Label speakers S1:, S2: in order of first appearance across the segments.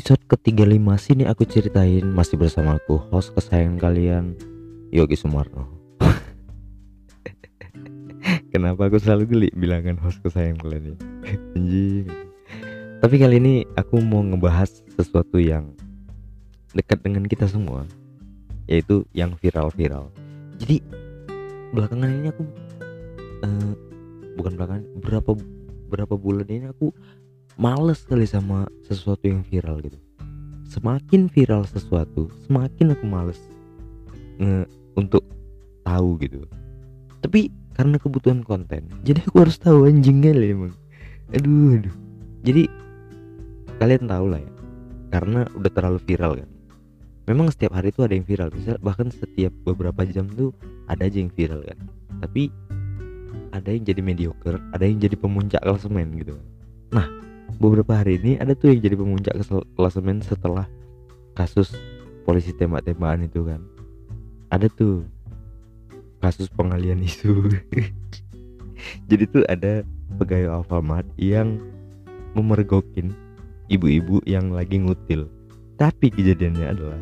S1: episode ke-35 sini aku ceritain masih bersama aku host kesayangan kalian Yogi Sumarno. Kenapa aku selalu geli bilangan host kesayangan kalian ini? Tapi kali ini aku mau ngebahas sesuatu yang dekat dengan kita semua, yaitu yang viral-viral. Jadi belakangan ini aku uh, bukan belakangan berapa berapa bulan ini aku males kali sama sesuatu yang viral gitu. Semakin viral sesuatu semakin aku males nge untuk tahu gitu. Tapi karena kebutuhan konten jadi aku harus tahu anjingnya lah emang. Aduh aduh. Jadi kalian tahu lah ya karena udah terlalu viral kan. Memang setiap hari itu ada yang viral bisa bahkan setiap beberapa jam tuh ada aja yang viral kan. Tapi ada yang jadi mediocre ada yang jadi pemuncak klasemen gitu nah beberapa hari ini ada tuh yang jadi pemuncak klasemen setelah kasus polisi tembak-tembakan itu kan. Ada tuh kasus pengalian isu. Jadi tuh ada pegawai Alfamart yang memergokin ibu-ibu yang lagi ngutil. Tapi kejadiannya adalah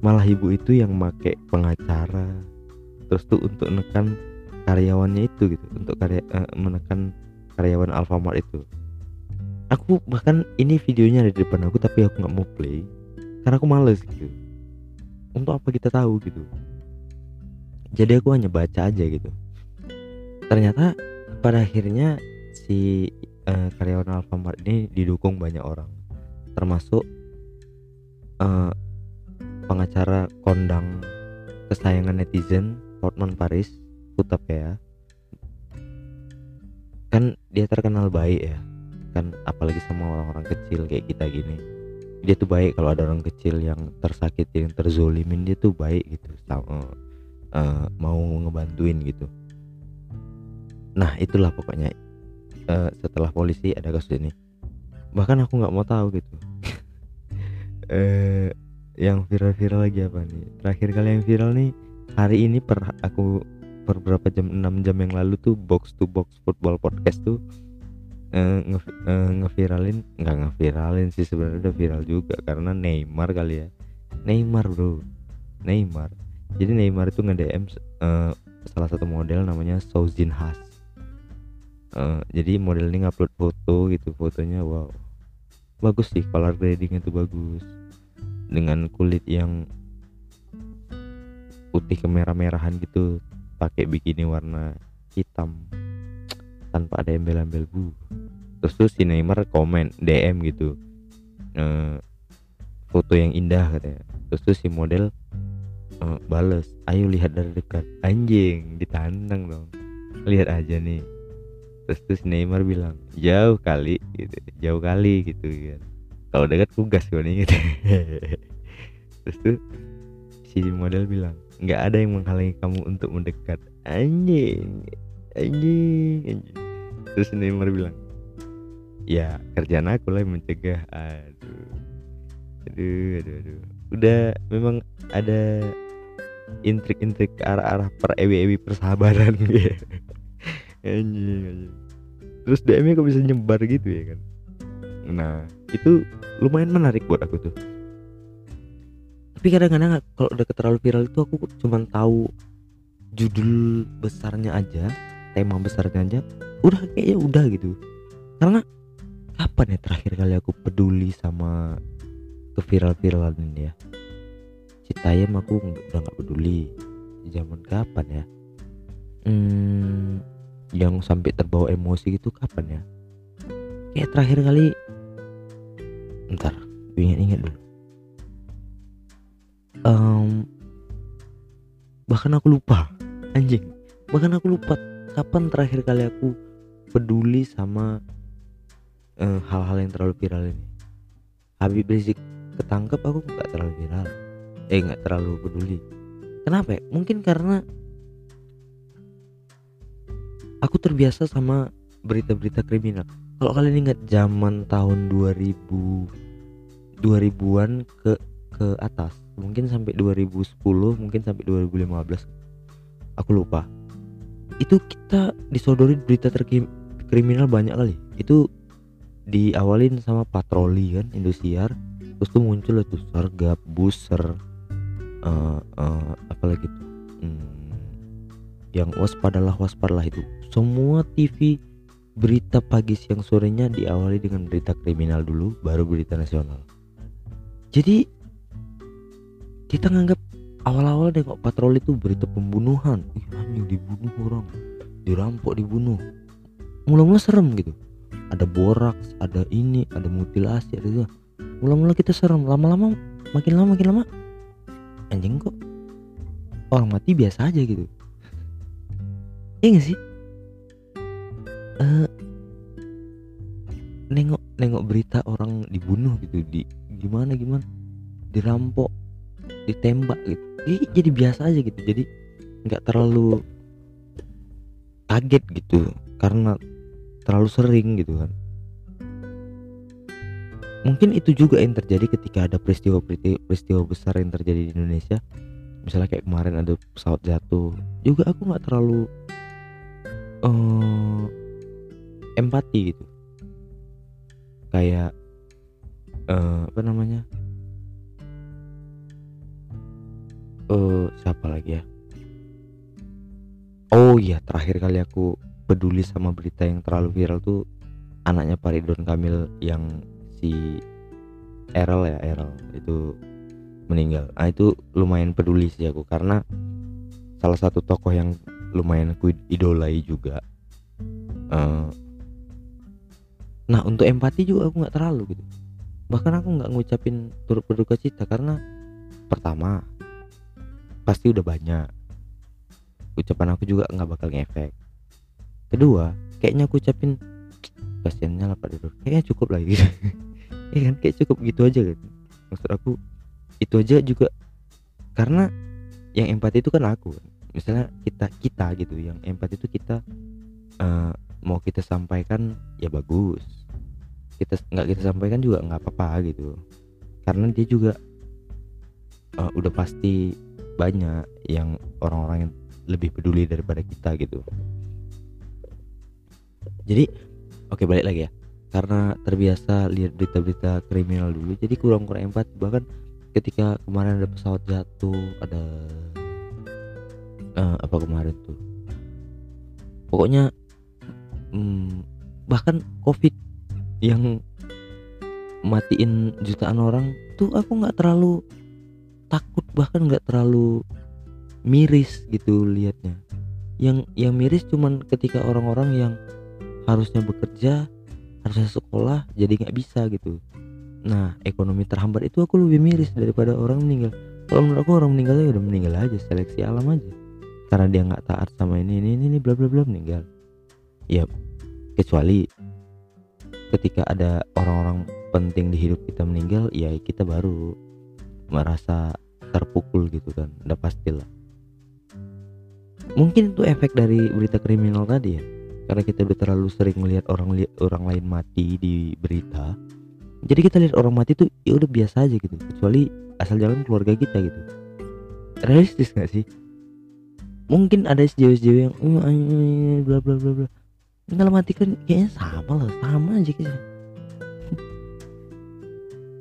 S1: malah ibu itu yang make pengacara terus tuh untuk menekan karyawannya itu gitu untuk karya uh, menekan karyawan Alfamart itu aku bahkan ini videonya ada di depan aku tapi aku nggak mau play. Karena aku males gitu. Untuk apa kita tahu gitu? Jadi aku hanya baca aja gitu. Ternyata pada akhirnya si uh, karyawan Alfamart ini didukung banyak orang. Termasuk uh, pengacara kondang kesayangan netizen Hotman Paris Hutapea kan dia terkenal baik ya kan apalagi sama orang-orang kecil kayak kita gini. Dia tuh baik kalau ada orang kecil yang tersakiti yang terzolimin dia tuh baik gitu sama uh, mau ngebantuin gitu. Nah itulah pokoknya uh, setelah polisi ada kasus ini. Bahkan aku nggak mau tahu gitu. Uh, yang viral-viral lagi apa nih? Terakhir kali yang viral nih hari ini per aku per jam 6 jam yang lalu tuh box to box football podcast tuh uh, nge uh, ngeviralin nggak ngeviralin sih sebenarnya udah viral juga karena Neymar kali ya. Neymar bro. Neymar. Jadi Neymar itu nge DM uh, salah satu model namanya Souzin Has uh, jadi model ini ngupload foto gitu fotonya wow. Bagus sih color grading itu bagus. Dengan kulit yang putih kemerah-merahan gitu pakai bikini warna hitam tanpa ada embel-embel bu. Terus tuh si Neymar komen DM gitu. E, foto yang indah katanya. Terus tuh si model e, bales ayo lihat dari dekat. Anjing ditantang dong. Lihat aja nih. Terus tuh si Neymar bilang jauh kali gitu. Jauh kali gitu kan. Kalau dekat tugas gue nih gitu. Terus tuh si model bilang nggak ada yang menghalangi kamu untuk mendekat. Anjing anjing terus Neymar bilang ya kerjaan aku lah mencegah. Aduh. Aduh aduh aduh. Udah memang ada intrik-intrik arah-arah per ewi-ewi persahabatan gitu anjing anjing. Terus DM-nya kok bisa nyebar gitu ya kan? Nah itu lumayan menarik buat aku tuh. Tapi kadang-kadang kalau udah terlalu viral itu aku cuma tahu judul besarnya aja tema besarnya aja udah kayaknya udah gitu. Karena kapan ya terakhir kali aku peduli sama keviral-viralan ini ya? Citayam aku udah nggak peduli. Zaman kapan ya? Hmm, yang sampai terbawa emosi gitu kapan ya? Kayak terakhir kali ntar ingat-ingat dulu. Um, bahkan aku lupa anjing. Bahkan aku lupa kapan terakhir kali aku peduli sama eh, hal-hal yang terlalu viral ini? Habib Rizik ketangkep aku nggak terlalu viral. Eh nggak terlalu peduli. Kenapa ya? Mungkin karena aku terbiasa sama berita-berita kriminal. Kalau kalian ingat zaman tahun 2000 2000-an ke ke atas mungkin sampai 2010 mungkin sampai 2015 aku lupa itu kita disodori berita terkriminal banyak kali. Itu diawalin sama patroli kan Indosiar. Terus tuh muncul tuh sergap buser uh, uh, apalagi tuh? Hmm, yang waspadalah waspadalah itu. Semua TV berita pagi siang sorenya diawali dengan berita kriminal dulu baru berita nasional. Jadi kita nganggap awal-awal nengok patroli itu berita pembunuhan. Ih anjing dibunuh orang. Dirampok dibunuh. Mula-mula serem gitu. Ada boraks ada ini ada mutilasi ada itu. Mula-mula kita serem. Lama-lama makin lama makin lama. Anjing kok orang mati biasa aja gitu. Iya gak sih? Uh, nengok nengok berita orang dibunuh gitu. Di gimana gimana? Dirampok ditembak gitu Ih, jadi biasa aja gitu. Jadi nggak terlalu kaget gitu. Karena terlalu sering gitu kan. Mungkin itu juga yang terjadi ketika ada peristiwa peristiwa besar yang terjadi di Indonesia. Misalnya kayak kemarin ada pesawat jatuh. Juga aku nggak terlalu uh, empati gitu. Kayak uh, apa namanya uh, siapa lagi ya? Oh iya terakhir kali aku peduli sama berita yang terlalu viral tuh anaknya Pak Ridwan Kamil yang si Errol ya Errol itu meninggal. Ah itu lumayan peduli sih aku karena salah satu tokoh yang lumayan aku idolai juga. Uh, nah untuk empati juga aku nggak terlalu gitu. Bahkan aku nggak ngucapin turut berduka cita karena pertama pasti udah banyak. Ucapan aku juga nggak bakal ngefek. Kedua kayaknya aku ucapin kasiannya lah Pak kayaknya cukup lah gitu. Ya kan? Kayak cukup gitu aja gitu. Maksud aku itu aja juga. Karena yang empati itu kan aku. Misalnya kita kita gitu yang empati itu kita uh, mau kita sampaikan ya bagus. Kita nggak kita sampaikan juga nggak apa-apa gitu. Karena dia juga uh, udah pasti banyak yang orang-orang yang lebih peduli daripada kita gitu. Jadi oke balik lagi ya. Karena terbiasa lihat berita-berita kriminal dulu jadi kurang-kurang empati. Bahkan ketika kemarin ada pesawat jatuh ada uh, apa kemarin tuh? Pokoknya hmm, bahkan covid yang matiin jutaan orang tuh aku nggak terlalu takut bahkan nggak terlalu miris gitu liatnya. Yang yang miris cuman ketika orang-orang yang harusnya bekerja harusnya sekolah jadi nggak bisa gitu. Nah ekonomi terhambat itu aku lebih miris daripada orang meninggal. Kalau menurut aku orang meninggal ya udah meninggal aja seleksi alam aja. Karena dia nggak taat sama ini ini ini bla bla bla meninggal. Ya kecuali ketika ada orang-orang penting di hidup kita meninggal ya kita baru merasa terpukul gitu kan udah pastilah mungkin itu efek dari berita kriminal tadi ya karena kita udah terlalu sering melihat orang lihat orang lain mati di berita jadi kita lihat orang mati tuh ya udah biasa aja gitu kecuali asal jangan keluarga kita gitu. Realistis gak sih? Mungkin ada sejauh-sejauh yang bla bla bla bla. Kalau mati kan kayaknya sama lah sama aja kayaknya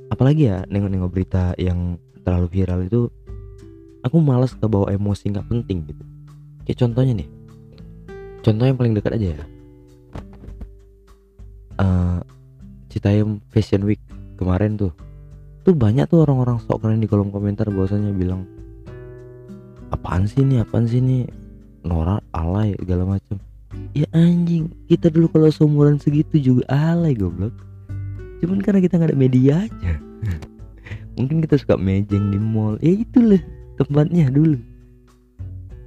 S1: apalagi ya nengok-nengok berita yang terlalu viral itu aku malas ke bawa emosi nggak penting gitu. Kayak contohnya nih contoh yang paling dekat aja ya. Uh, Citayam Fashion Week kemarin tuh tuh banyak tuh orang-orang sok keren di kolom komentar bahwasanya bilang apaan sih ini apaan sih ini? Norak alay segala macam ya anjing kita dulu kalau seumuran segitu juga alay goblok. Cuman karena kita nggak ada media aja mungkin kita suka mejeng di mall. Ya itulah tempatnya dulu.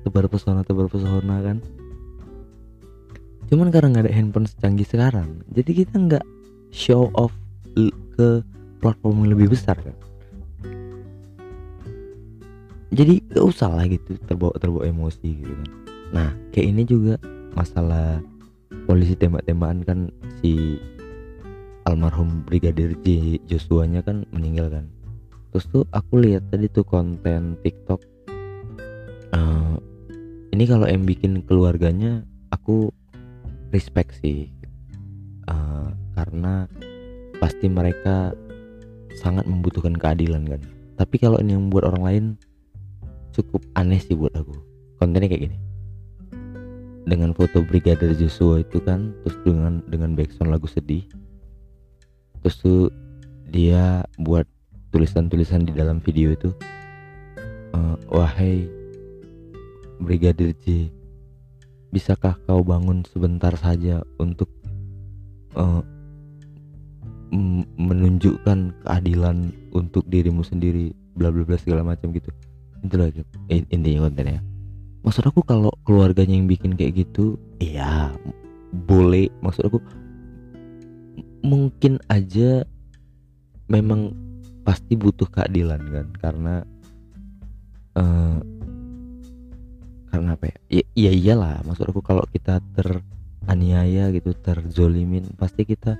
S1: Tebar pesona tebar pesona kan. Cuman karena nggak ada handphone secanggih sekarang jadi kita nggak show off ke platform yang lebih besar kan. Jadi gak usah lah gitu terbawa terbawa emosi gitu kan. Nah kayak ini juga masalah polisi tembak-tembakan kan si almarhum brigadir J Joshua nya kan meninggal kan terus tuh aku lihat tadi tuh konten TikTok. Uh, ini kalau yang bikin keluarganya aku respect sih. Uh, karena pasti mereka sangat membutuhkan keadilan kan. Tapi kalau ini yang buat orang lain cukup aneh sih buat aku. Kontennya kayak gini. Dengan foto Brigadir Joshua itu kan terus dengan dengan background lagu sedih. Terus tuh dia buat tulisan-tulisan di dalam video itu uh, wahai Brigadir J bisakah kau bangun sebentar saja untuk uh, menunjukkan keadilan untuk dirimu sendiri bla bla bla segala macam gitu. Itu lagi intinya kontennya maksud aku kalau keluarganya yang bikin kayak gitu iya boleh. Maksud aku mungkin aja memang pasti butuh keadilan kan karena uh, karena apa ya? ya ya iyalah maksud aku kalau kita teraniaya gitu terzolimin pasti kita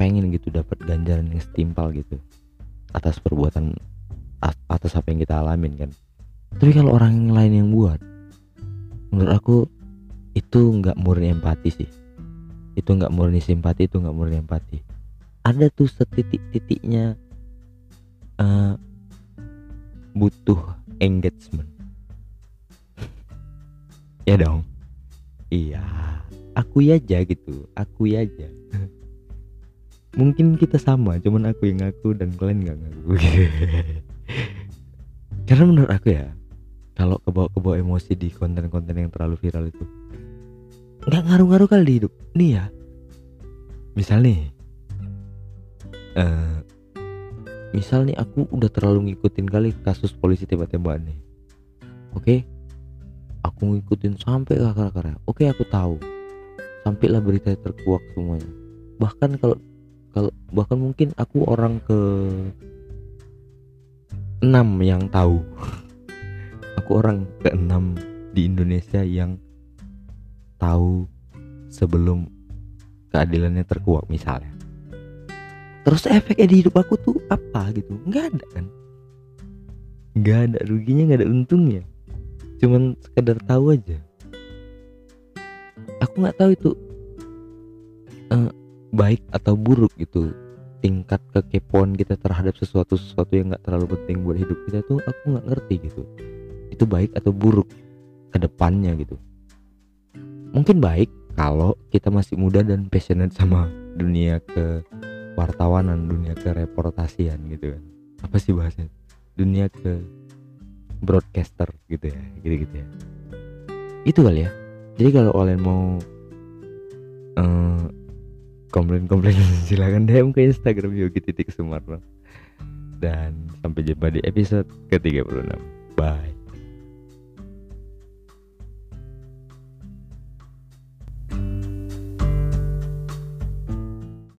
S1: pengen gitu dapat ganjaran yang setimpal gitu atas perbuatan atas apa yang kita alamin kan. Tapi kalau orang lain yang buat menurut aku itu nggak murni empati sih. Itu nggak murni simpati itu nggak murni empati. Ada tuh setitik-titiknya uh, butuh engagement. Ya dong. Iya aku aja gitu aku aja. Mungkin kita sama cuman aku yang ngaku dan kalian nggak ngaku. Karena menurut aku ya kalau kebawa kebawa emosi di konten-konten yang terlalu viral itu nggak ngaruh-ngaruh kali di hidup. Nih ya misal nih uh, misal nih aku udah terlalu ngikutin kali kasus polisi tembak-tembakan nih. Oke? Okay? aku ngikutin sampai ke akar-akarnya oke okay, aku tahu. Sampailah berita terkuak semuanya. Bahkan kalau kalau bahkan mungkin aku orang ke enam yang tahu. Aku orang ke enam di Indonesia yang tahu sebelum keadilannya terkuak misalnya terus efeknya di hidup aku tuh apa gitu? Nggak ada kan? Nggak ada ruginya nggak ada untungnya. Cuman sekedar tahu aja. Aku nggak tahu itu uh, baik atau buruk gitu. Tingkat kekepoan kita terhadap sesuatu sesuatu yang nggak terlalu penting buat hidup kita tuh aku nggak ngerti gitu. Itu baik atau buruk ke depannya gitu. Mungkin baik kalau kita masih muda dan passionate sama dunia ke wartawanan dunia ke reportasian gitu kan. Apa sih bahasanya? Dunia ke broadcaster gitu ya gitu gitu ya. Itu kali ya. Jadi kalau kalian mau uh, komplain-komplain silakan DM ke Instagram Yogi titik Sumarno. Dan sampai jumpa di episode ke-36 bye